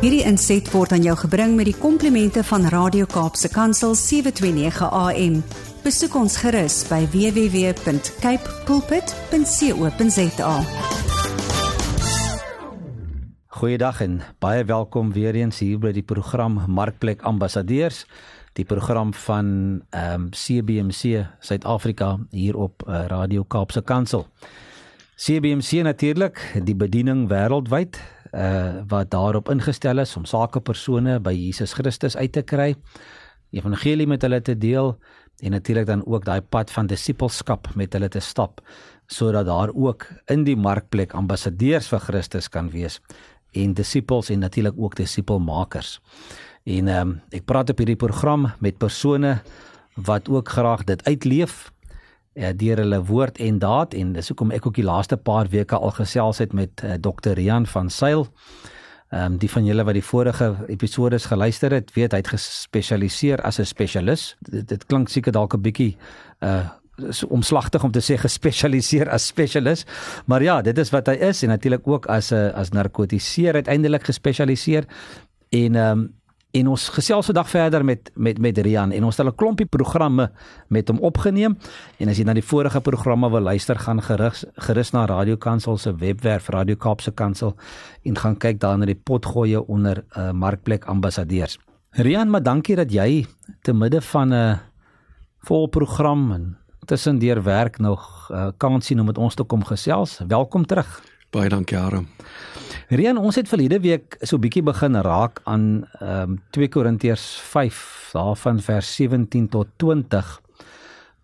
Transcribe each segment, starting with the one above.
Hierdie inset word aan jou gebring met die komplimente van Radio Kaapse Kansel 729 AM. Besoek ons gerus by www.cape pulpit.co.za. Goeiedag en baie welkom weer eens hier by die program Markplek Ambassadeurs, die program van ehm um, CBC Suid-Afrika hier op uh, Radio Kaapse Kansel. CBC natuurlik die bediening wêreldwyd uh wat daarop ingestel is om sakepersone by Jesus Christus uit te kry, evangelie met hulle te deel en natuurlik dan ook daai pad van disippelskap met hulle te stap sodat daar ook in die markplek ambassadeurs vir Christus kan wees en disippels en natuurlik ook disipelmakers. En ehm um, ek praat op hierdie program met persone wat ook graag dit uitleef uh, deur hulle woord en daad en dis hoekom ek ook die laaste paar weke al gesels het met uh, Dr. Rian van Sail. Ehm um, die van julle wat die vorige episode se geluister het, weet hy het gespesialiseer as 'n spesialis. Dit, dit klink seker dalk 'n bietjie uh so omslagtig om te sê gespesialiseer as spesialis. Maar ja, dit is wat hy is en natuurlik ook as 'n as narkotiseer uiteindelik gespesialiseer. En ehm um, En ons gesels vandag verder met met met Rian en ons het 'n klompie programme met hom opgeneem. En as jy na die vorige programme wil luister, gaan gerus gerus na Radio Kansel se webwerf Radio Kaapse Kansel en gaan kyk daar na die potgoeie onder uh, markplek ambassadeurs. Rian, maar dankie dat jy te midde van 'n vol program en tussendeur werk nog uh, kans sien om met ons te kom gesels. Welkom terug. Baie dankie, Aram. Rian, ons het verlede week so 'n bietjie begin raak aan ehm um, 2 Korintiërs 5, daarvan vers 17 tot 20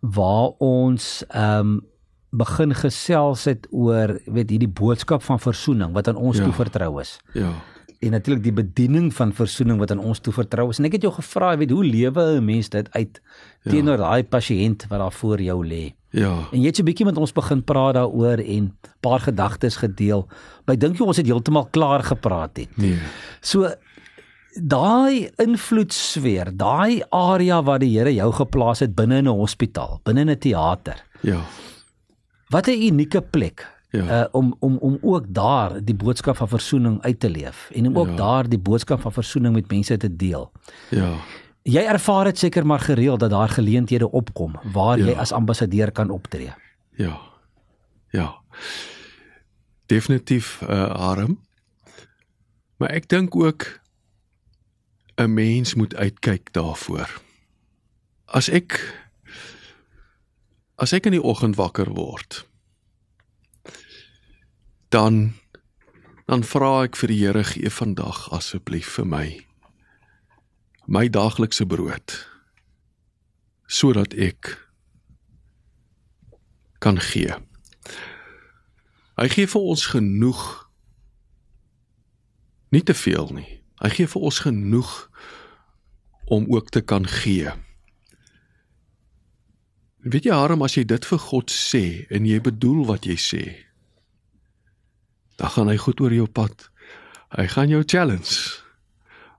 waar ons ehm um, begin gesels het oor weet hierdie boodskap van verzoening wat aan ons ja. toevertrou is. Ja. En natuurlik die bediening van verzoening wat aan ons toevertrou is. En ek het jou gevra, weet hoe lewe 'n mens dit uit ja. teenoor daai pasiënt wat daar voor jou lê? Ja. En jy het so 'n bietjie met ons begin praat daaroor en paar gedagtes gedeel. Maar ek dink jy ons het heeltemal klaar gepraat het. Nee. So daai invloedsfeer, daai area waar die Here jou geplaas het binne in 'n hospitaal, binne in 'n teater. Ja. Wat 'n unieke plek. Ja. Uh, om om om ook daar die boodskap van verzoening uit te leef en om ook Ja. daar die boodskap van verzoening met mense te deel. Ja. Jy ervaar dit seker maar gereeld dat daar geleenthede opkom waar jy Ja. as ambassadeur kan optree. Ja. Ja. Definitief uh arm. Maar ek dink ook 'n mens moet uitkyk daarvoor. As ek as ek in die oggend wakker word, dan dan vra ek vir die Here gee vandag asseblief vir my my daaglikse brood sodat ek kan gee. Hy gee vir ons genoeg. Nie te veel nie. Hy gee vir ons genoeg om ook te kan gee. Weet jy Harm as jy dit vir God sê en jy bedoel wat jy sê, dan gaan hy goed oor jou pad. Hy gaan jou challenge.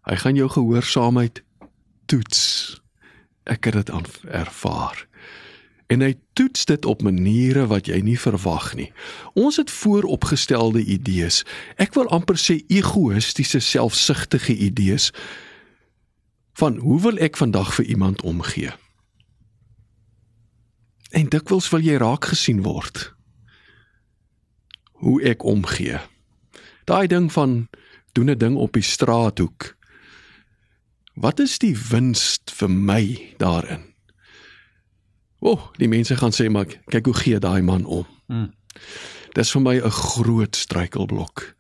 Hy gaan jou gehoorsaamheid toets. Ek het dit ervaar. En hy toets dit op maniere wat jy nie verwag nie. Ons het vooropgestelde idees. Ek wil amper sê egoïstiese, selfsugtige idees van hoe wil ek vandag vir iemand omgee? En dikwels wil jy raak gesien word. Hoe ek omgee. Daai ding van doen 'n ding op die straathoek. Wat is die wins vir my daarin? O, oh, die mense gaan sê maar kyk hoe gee daai man om. Hmm. Dis vir my 'n groot struikelblok.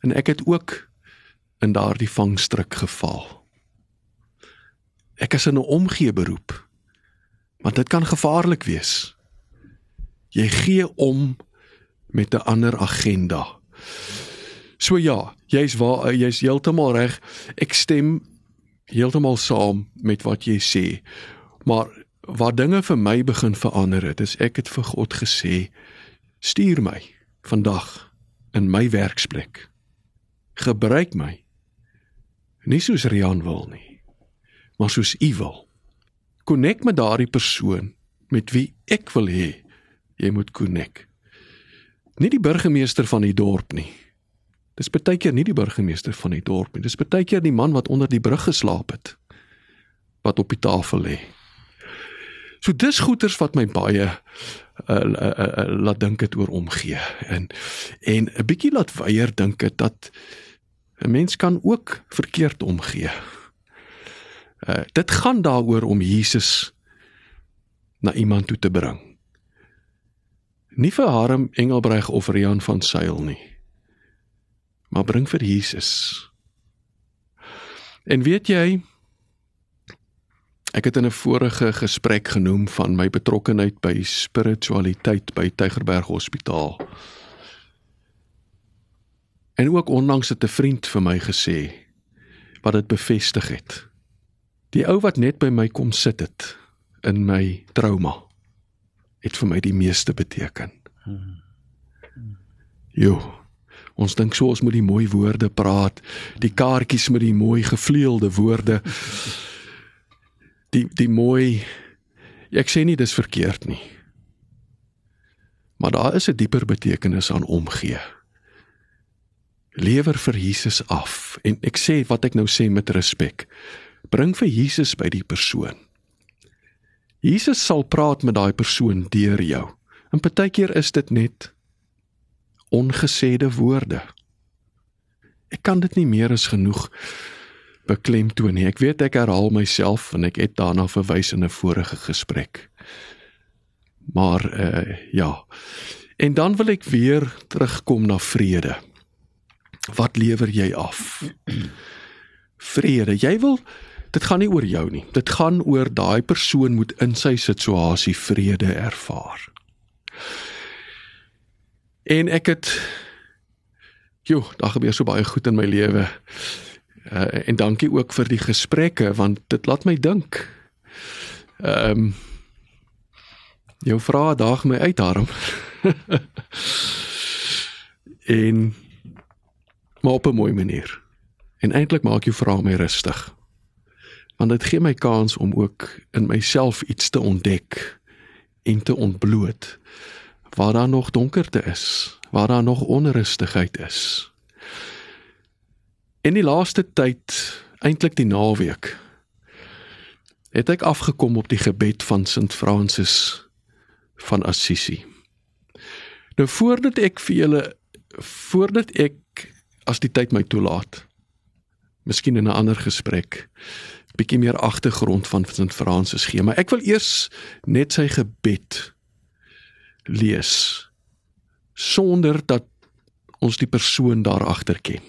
En ek het ook in daardie vangstrik geval. Ek is in 'n omgee beroep. Want dit kan gevaarlik wees. Jy gee om met 'n ander agenda. So ja, jy's waar jy's heeltemal reg. Ek stem heeltemal saam met wat jy sê. Maar waar dinge vir my begin verander het, is ek het vir God gesê, stuur my vandag in my werksplek. Gebruik my. Nie soos Rian wil nie, maar soos U wil. Konnek met daardie persoon met wie ek wil hê jy moet konnek. Nie die burgemeester van die dorp nie. Dis baie keer nie die burgemeester van die dorp nie. Dis baie keer die man wat onder die brug geslaap het wat op die tafel lê. So dis goeters wat my baie uh, uh, uh, uh, laat dink het oor omgee en en 'n bietjie laat weier dink het dat 'n mens kan ook verkeerd omgee. Uh, dit gaan daaroor om Jesus na iemand toe te bring. Nie vir Harm Engelbreg of Rian van Sail nie. Maar bring vir Jesus. En weet jy, Ek het in 'n vorige gesprek genoem van my betrokkeheid by spiritualiteit by Tygerberg Hospitaal. En ook onlangs het 'n vriend vir my gesê wat dit bevestig het. Die ou wat net by my kom sit het in my trauma het vir my die meeste beteken. Jo. Ons dink so ons moet die mooi woorde praat, die kaartjies met die mooi gevleelde woorde die die mooi ek sê nie dis verkeerd nie. Maar daar is 'n dieper betekenis aan omgee. Lewer vir Jesus af en ek sê wat ek nou sê met respek. Bring vir Jesus by die persoon. Jesus sal praat met daai persoon deur jou. En partykeer is dit net ongesêde woorde. Ek kan dit nie meer as genoeg beklemtoon nie. Ek weet ek herhaal myself en ek het daarna verwys in 'n vorige gesprek. Maar uh ja. En dan wil ek weer terugkom na vrede. Wat lewer jy af? Vrede. Jy wil dit gaan nie oor jou nie. Dit gaan oor daai persoon moet in sy situasie vrede ervaar. En ek het Jo, daar gebeur so baie goed in my lewe. Uh, en dankie ook vir die gesprekke want dit laat my dink. Ehm um, jou vrae daag my uit daarom. en maar op 'n mooi manier. En eintlik maak jou vrae my rustig. Want dit gee my kans om ook in myself iets te ontdek en te ontbloot waar daar nog donkerte is, waar daar nog onrustigheid is. In die laaste tyd, eintlik die naweek, het ek afgekom op die gebed van Sint Francis van Assisi. Nou voordat ek vir julle voordat ek as die tyd my toelaat, miskien in 'n ander gesprek, bietjie meer agtergrond van Sint Francis gee, maar ek wil eers net sy gebed lees sonder dat ons die persoon daar agter ken.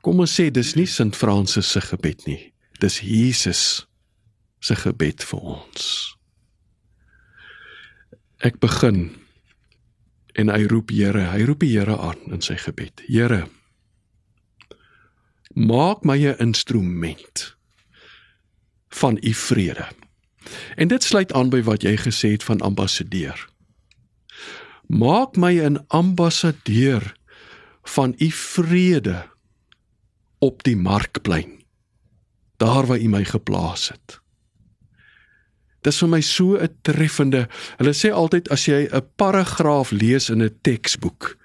Kom ons sê dis nie Sint Fransis se gebed nie. Dis Jesus se gebed vir ons. Ek begin en hy roep Here, hy roep die Here aan in sy gebed. Here, maak my 'n instrument van u vrede. En dit sluit aan by wat jy gesê het van ambassadeur. Maak my 'n ambassadeur van u vrede op die markplein daar waar u my geplaas het dis vir my so 'n treffende hulle sê altyd as jy 'n paragraaf lees in 'n teksboek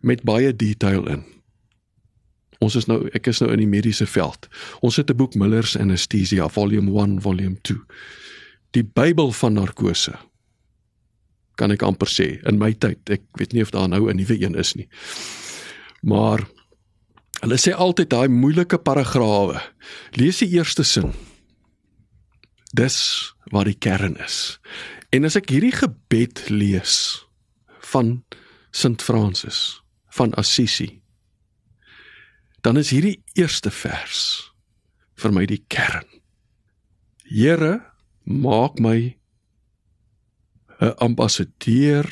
met baie detail in ons is nou ek is nou in die mediese veld ons het 'n boek Miller's Anesthesia volume 1 volume 2 die Bybel van narkose kan ek amper sê in my tyd ek weet nie of daar nou 'n nuwe een is nie maar Hulle sê altyd daai moeilike paragrawe. Lees die eerste sin. Dis wat die kern is. En as ek hierdie gebed lees van Sint Francis van Assisi, dan is hierdie eerste vers vir my die kern. Here, maak my 'n ambassadeur,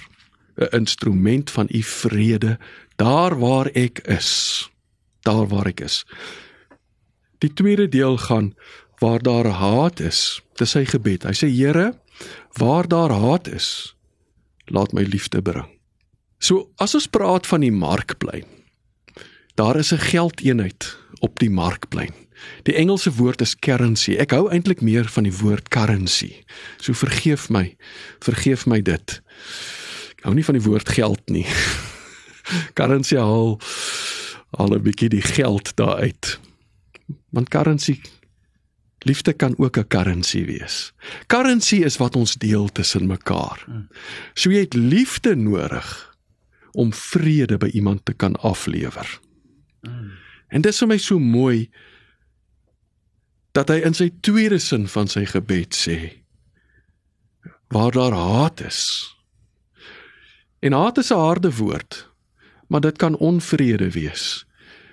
'n instrument van u vrede daar waar ek is daar waar ek is. Die tweede deel gaan waar daar haat is. Dis sy gebed. Hy sê Here, waar daar haat is, laat my liefde bring. So as ons praat van die markplein, daar is 'n geldeenheid op die markplein. Die Engelse woord is currency. Ek hou eintlik meer van die woord currency. So vergeef my, vergeef my dit. Ek hou nie van die woord geld nie. currency haal al 'n bietjie die geld daar uit. Want currency liefde kan ook 'n currency wees. Currency is wat ons deel tussen mekaar. So jy het liefde nodig om vrede by iemand te kan aflewer. En dit is vir my so mooi dat hy in sy tweede sin van sy gebed sê waar daar haat is. En haat is 'n harde woord, maar dit kan onvrede wees.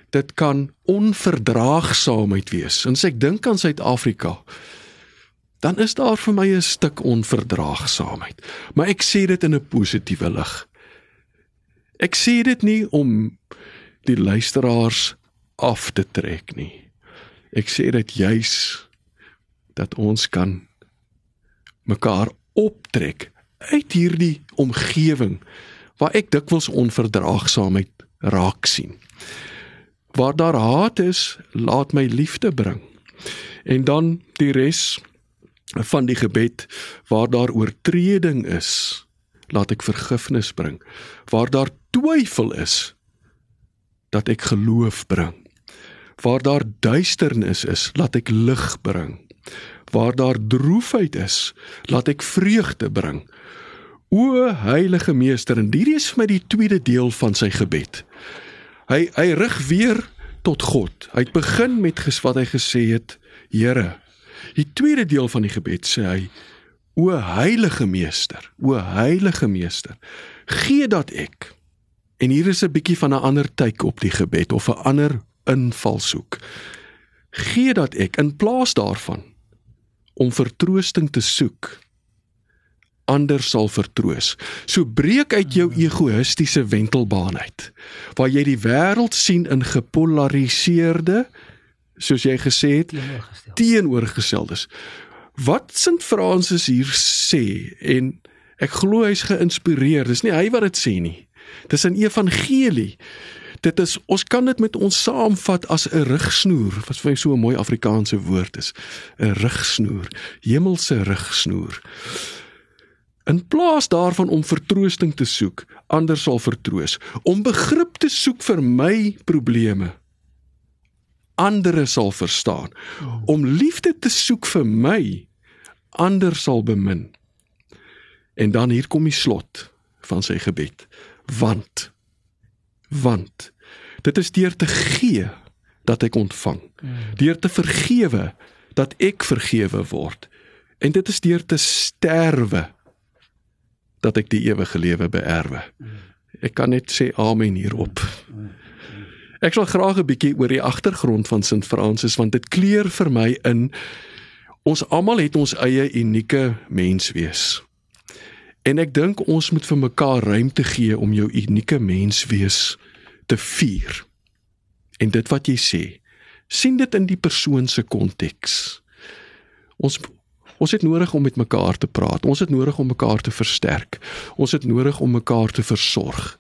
Dit kan onverdraagsaamheid wees. En as ek dink aan Suid-Afrika, dan is daar vir my 'n stuk onverdraagsaamheid. Maar ek sê dit in 'n positiewe lig. Ek sê dit nie om die luisteraars af te trek nie. Ek sê dit juis dat ons kan mekaar optrek uit hierdie omgewing waar ek dikwels onverdraagsaamheid raak sien. Waar daar haat is, laat my liefde bring. En dan die res van die gebed waar daar oortreding is, laat ek vergifnis bring. Waar daar twyfel is, dat ek geloof bring. Waar daar duisternis is, laat ek lig bring. Waar daar droefheid is, laat ek vreugde bring. O heilige meester, en hierdie is vir my die tweede deel van sy gebed. Hy hy rig weer tot God. Hy het begin met ges wat hy gesê het, Here. Die tweede deel van die gebed sê hy: O heilige meester, o heilige meester, gee dat ek En hier is 'n bietjie van 'n ander tyd op die gebed of 'n ander invalshoek. Gee dat ek in plaas daarvan om vertroosting te soek ander sal vertroos. So breek uit jou egoïstiese wentelbaan uit waar jy die wêreld sien in gepolariseerde soos jy gesê het teenoorgesteldes. Wat Sint Fransis hier sê en ek glo hy's geïnspireer. Dis nie hy wat dit sê nie. Dis 'n evangelie. Dit is ons kan dit met ons saamvat as 'n rigsnoer, wat vir my so 'n mooi Afrikaanse woord is. 'n Rigsnoer, hemelse rigsnoer. In plaas daarvan om vertroosting te soek, ander sal vertroos, om begrip te soek vir my probleme. Ander sal verstaan. Om liefde te soek vir my, ander sal bemin. En dan hier kom die slot van sy gebed. Want want dit is deur te gee dat ek ontvang. Deur te vergewe dat ek vergewe word. En dit is deur te sterwe dat ek die ewige lewe beerwe. Ek kan net sê amen hierop. Ek sal graag 'n bietjie oor die agtergrond van Sint Fransis want dit kleur vir my in ons almal het ons eie unieke menswees. En ek dink ons moet vir mekaar ruimte gee om jou unieke menswees te vier. En dit wat jy sê, sien dit in die persoon se konteks. Ons ons het nodig om met mekaar te praat. Ons het nodig om mekaar te versterk. Ons het nodig om mekaar te versorg.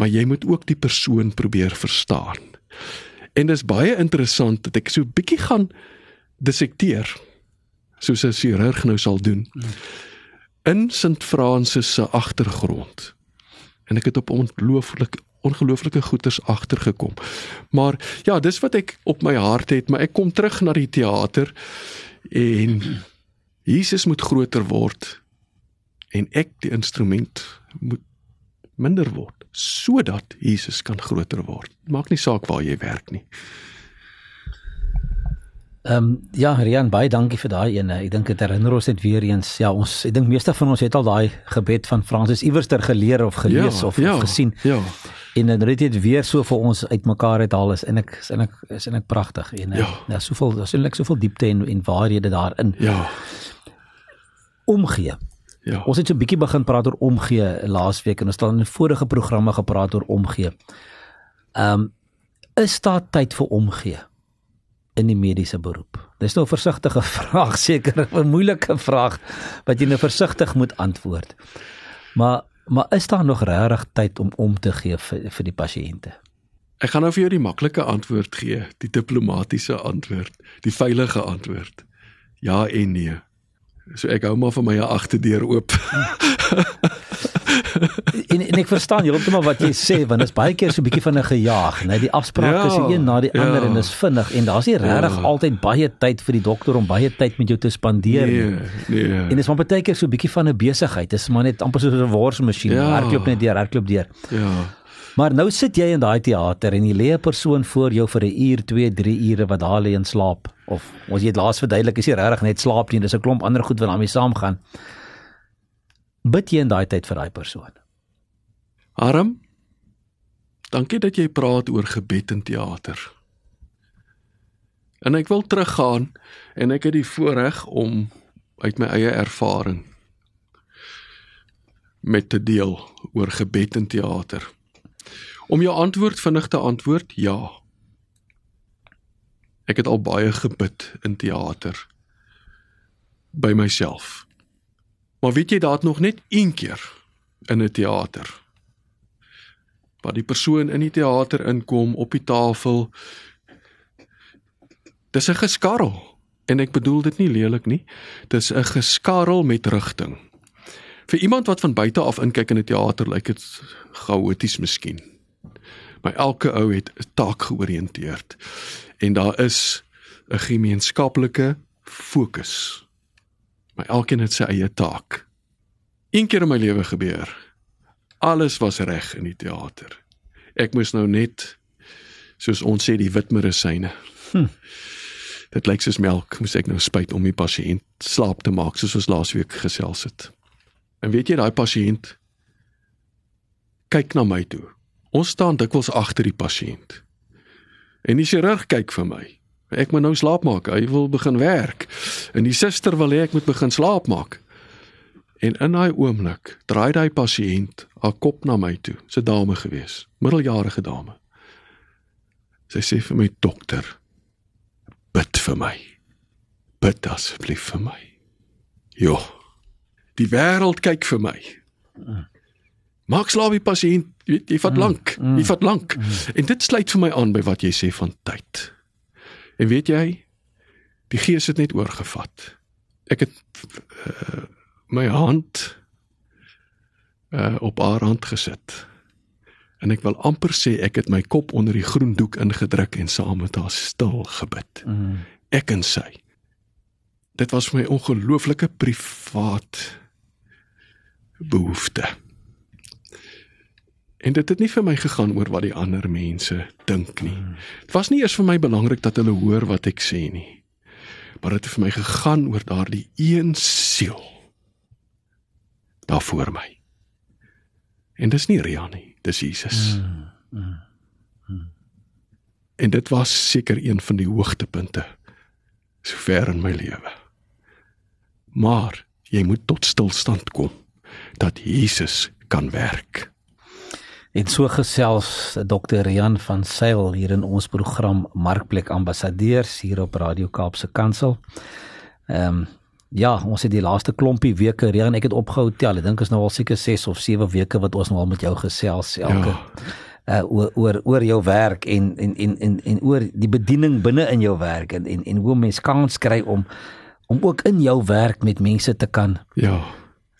Maar jy moet ook die persoon probeer verstaan. En dit is baie interessant dat ek so bietjie gaan dissekteer soos 'n chirurg nou sal doen. Hmm in Sint Fransis se agtergrond. En ek het op ongelooflike ongelooflike goeters agtergekom. Maar ja, dis wat ek op my hart het, maar ek kom terug na die teater en Jesus moet groter word en ek die instrument moet minder word sodat Jesus kan groter word. Maak nie saak waar jy werk nie. Ehm um, ja, Rian, baie dankie vir daai ene. Ek dink dit herinner ons net weer eens. Ja, ons ek dink meeste van ons het al daai gebed van Fransis iewerster geleer of gelees ja, of, ja, of gesien. Ja. En dan het dit weer so vir ons uitmekaar uit haal is en ek is en ek is en ek pragtig en ja, ja soveel daar's eintlik soveel diepte en en waarhede daarin. Ja. Omgee. Ja. Ons het so 'n bietjie begin praat oor omgee laasweek en ons het al in vorige programme gepraat oor omgee. Ehm um, is daar tyd vir omgee? In die mediese beroep? Dis nou 'n versigtige vraag, seker 'n moeilike vraag wat jy nou versigtig moet antwoord. Maar maar is daar nog regtig tyd om om te gee vir vir die pasiënte? Ek gaan nou vir jou die maklike antwoord gee, die diplomatisiese antwoord, die veilige antwoord. Ja en nee. So ek hou maar vir my agterdeur oop. en, en ek verstaan heeltemal wat jy sê want dit is baie keer so 'n bietjie van 'n gejaag, net die afsprake ja, is een na die ja. ander en dit is vinnig en daar's nie regtig ja. altyd baie tyd vir die dokter om baie tyd met jou te spandeer nie. Nee, nee. En dit is maar baie keer so 'n bietjie van 'n besigheid. Dit is maar net amper soos 'n worsmasjien. Ja. Hardloop net deur, hardloop deur. Ja. Maar nou sit jy in daai teater en jy lê 'n persoon voor jou vir 'n uur, 2, 3 ure wat daar lê en slaap of ons jy het laas verduidelik is nie regtig net slaap nie, dis 'n klomp ander goed wat daarmee saamgaan. Bid jy in daai tyd vir daai persoon? Arm. Dankie dat jy praat oor gebed in teater. En ek wil teruggaan en ek het die voorreg om uit my eie ervaring met te deel oor gebed in teater. Om jou antwoord vinnig te antwoord, ja. Ek het al baie gebid in teater by myself. Maar weet jy daar het nog net een keer in 'n teater waar die persoon in die teater inkom op die tafel. Dis 'n geskarrel en ek bedoel dit nie lelik nie. Dis 'n geskarrel met rigting. Vir iemand wat van buite af inkyk in 'n teater lyk dit chaoties miskien. Maar elke ou het 'n taak georiënteerd en daar is 'n gemeenskaplike fokus. Maar elkeen het sy eie taak. Een keer in my lewe gebeur. Alles was reg in die teater. Ek moes nou net soos ons sê die wit medisyne. Hm. Dit lyk soos melk, moes ek nou spuit om die pasiënt slaap te maak soos ons laasweek gesels het. En weet jy daai pasiënt kyk na my toe. Ons staan dikwels agter die pasiënt. En die chirurg kyk vir my. Ek moet nou slaap maak. Hy wil begin werk. En die suster wil hê ek moet begin slaap maak. En in daai oomblik draai daai pasiënt haar kop na my toe. 'n Dame gewees, middeljarige dame. Sy sê vir my dokter, bid vir my. Bid asseblief vir my. Jo. Die wêreld kyk vir my. Maak slaap die pasiënt, weet jy, vat mm, lank. Jy mm, vat lank. Mm. En dit sluit vir my aan by wat jy sê van tyd. En weet jy, die gees het net oorgevat. Ek het uh, my hand uh, op haar hand gesit. En ek wil amper sê ek het my kop onder die groen doek ingedruk en saam met haar stil gebid. Ek en sy. Dit was vir my ongelooflike privaat behoefte. En dit het nie vir my gegaan oor wat die ander mense dink nie. Dit was nie eers vir my belangrik dat hulle hoor wat ek sê nie. Maar dit het vir my gegaan oor daardie een siel daar voor my. En dis nie Ria nie, dis Jesus. Mm, mm, mm. En dit was seker een van die hoogtepunte sover in my lewe. Maar jy moet tot stilstand kom dat Jesus kan werk. En so gesels Dr. Rian van Sail hier in ons program Markplek Ambassadeurs hier op Radio Kaapse Kansel. Ehm um, ja, ons het die laaste klompie weke Rian ek het opgehou tel. Ek dink is nou al seker 6 of 7 weke wat ons nou al met jou gesels elke ja. uh oor oor oor jou werk en en en en en oor die bediening binne in jou werk en en en hoe mens kans kry om om ook in jou werk met mense te kan ja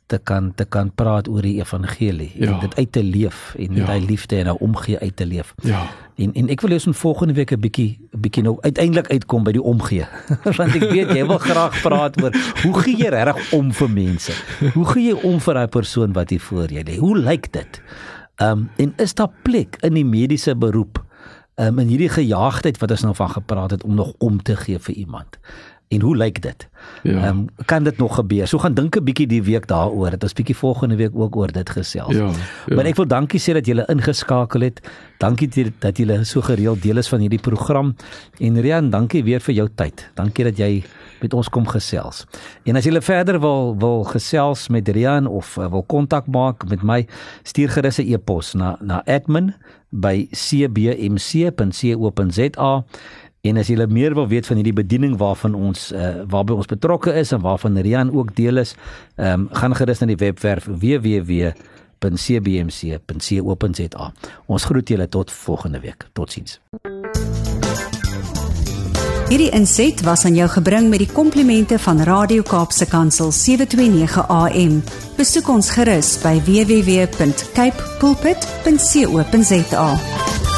te kan te kan praat oor die evangelie ja. en dit uit te leef en ja. daai liefde en daai omgee uit te leef. Ja. En en ek wil hê ons moet volgende week 'n bietjie bietjie nou uiteindelik uitkom by die omgee. Want ek weet jy wil graag praat oor hoe gee jy reg om vir mense? Hoe gee jy om vir daai persoon wat hier voor jou lê? Hoe lyk dit? Ehm um, en is daar plek in die mediese beroep? Ehm um, in hierdie gejaagdheid wat ons nou van gepraat het om nog om te gee vir iemand en hoe lyk dit? Ja. Um, kan dit nog gebeur? So gaan dink 'n bietjie die week daaroor. Dit is bietjie volgende week ook oor dit gesels. Ja, ja. Maar ek wil dankie sê dat julle ingeskakel het. Dankie dat julle so gereeld deel is van hierdie program. En Rian, dankie weer vir jou tyd. Dankie dat jy met ons kom gesels. En as jy verder wil wil gesels met Rian of uh, wil kontak maak met my, stuur gerus 'n e-pos na na admin@cbmc.co.za En as jy meer wil weet van hierdie bediening waarvan ons uh, waarby ons betrokke is en waarvan Rian ook deel is, ehm um, gaan gerus na die webwerf www.cbmc.co.za. Ons groet julle tot volgende week. Totsiens. Hierdie inset was aan jou gebring met die komplimente van Radio Kaapse Kansel 729 AM. Besoek ons gerus by www.cape pulpit.co.za.